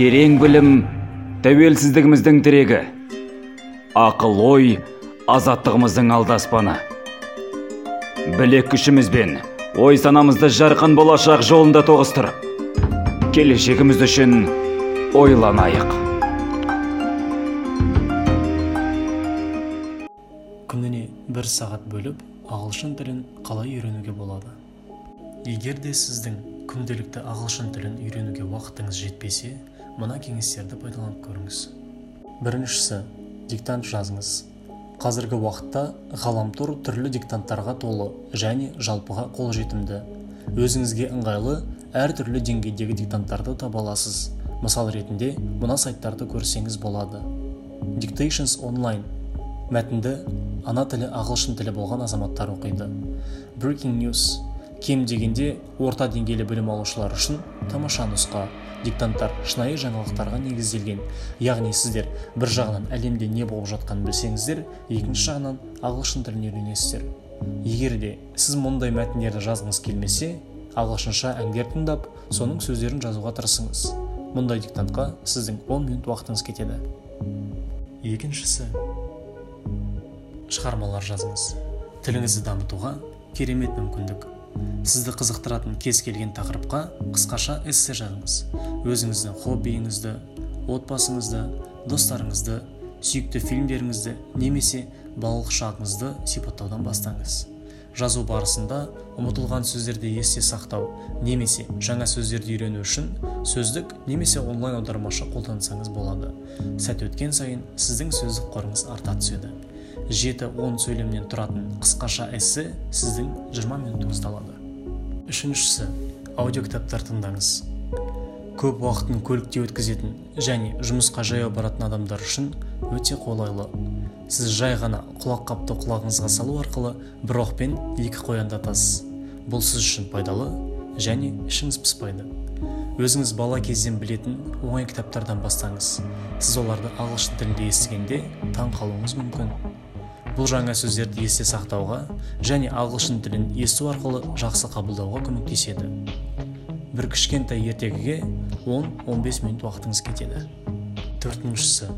терең білім тәуелсіздігіміздің тірегі. Ақыл ой азаттығымыздың алдаспаны. Білек күшімізбен ой санамызды жарқын болашақ жолында тоғыстырып келешегіміз үшін ойланайық. Күніне бір сағат бөліп ағылшын тілін қалай үйренуге болады? Егер де сіздің күнделікті ағылшын тілін үйренуге уақытыңыз жетпесе мына кеңестерді пайдаланып көріңіз. Біріншісі диктант жазыңыз. Қазіргі уақытта ғаламтор түрлі диктанттарға толы және жалпыға қолжетімді. Өзіңізге ыңғайлы әртүрлі деңгейдегі диктанттарды таба аласыз. Мысал ретінде мына сайттарды көрсеңіз болады. Dictations онлайн мәтінді ана тілі ағылшын тілі болған азаматтар оқиды. Breaking news. Кем дегенде орта деңгейлі білім алушылар үшін тамаша нұсқа диктанттар шынайы жаңалықтарға негізделген. Яғни сіздер бір жағынан әлемде не болып жатқанын білсеңіздер екінші жағынан ағылшын тілін үйренесіздер. Егер де сіз мұндай мәтіндерді жазғыңыз келмесе ағылшынша әндер тыңдап соның сөздерін жазуға тырысыңыз. Мұндай диктантқа сіздің 10 минут уақытыңыз кетеді. Екіншісі шығармалар жазыңыз. Тіліңізді дамытуға керемет мүмкіндік. Сізді қызықтыратын кез келген тақырыпқа қысқаша эссе жазыңыз. Өзіңіздің хоббиіңізді отбасыңызды достарыңызды сүйікті фильмдеріңізді немесе балалық шағыңызды сипаттаудан бастаңыз. Жазу барысында ұмытылған сөздерді есте сақтау немесе жаңа сөздерді үйрену үшін сөздік немесе онлайн аудармашы қолдансаңыз болады. Сәт өткен сайын сіздің сөздік қорыңыз арта түседі. Жеті он сөйлемнен тұратын қысқаша эссе сіздің 20 минутыңызды алады. Үшіншісі аудиокітаптар тыңдаңыз. Көп уақытын көлікте өткізетін және жұмысқа жаяу баратын адамдар үшін өте қолайлы. Сіз жай ғана құлаққапты құлағыңызға салу арқылы бір оқпен екі қоянды атасыз. Бұл сіз үшін пайдалы және ішіңіз пыспайды. Өзіңіз бала кезден білетін оңай кітаптардан бастаңыз. Сіз оларды ағылшын тілінде естігенде таң қалуыңыз мүмкін. Бұл жаңа сөздерді есте сақтауға және ағылшын тілін есту арқылы жақсы қабылдауға көмектеседі. бір кішкентай ертегіге 10-15 минут уақытыңыз кетеді. төртіншісі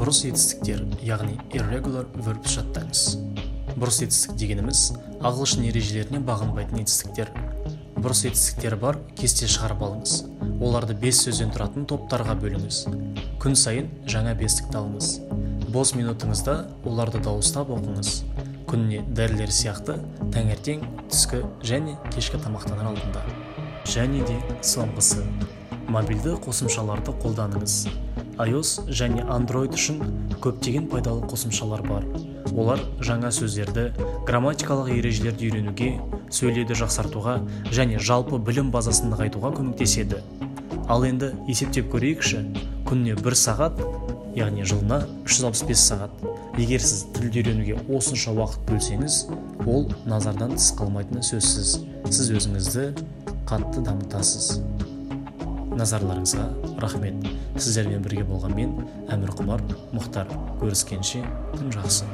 бұрыс етістіктер яғни irregular verbs жаттаңыз бұрыс етістік дегеніміз ағылшын ережелеріне бағынбайтын етістіктер. бұрыс етістіктері бар кесте шығарып алыңыз. оларды бес сөзден тұратын топтарға бөліңіз. күн сайын жаңа бестікті алыңыз. Бос минутыңызда оларды дауыстап оқыңыз. Күніне дәрілер сияқты таңертең түскі және кешкі тамақтанар алдында. Және де соңғысы. Мобильді қосымшаларды қолданыңыз. iOS және Android үшін көптеген пайдалы қосымшалар бар. Олар жаңа сөздерді грамматикалық ережелерді үйренуге сөйлеуді жақсартуға және жалпы білім базасын нығайтуға көмектеседі. Ал енді есептеп көрейікші. Күніне бір сағат яғни жылына 365 сағат. Егер сіз тілді үйренуге осынша уақыт бөлсеңіз ол назардан тыс қалмайтыны сөзсіз. Сіз өзіңізді қатты дамытасыз. Назарларыңызға рахмет. Сіздермен бірге болған мен әмір құмар мұхтар көріскенше күн жақсы.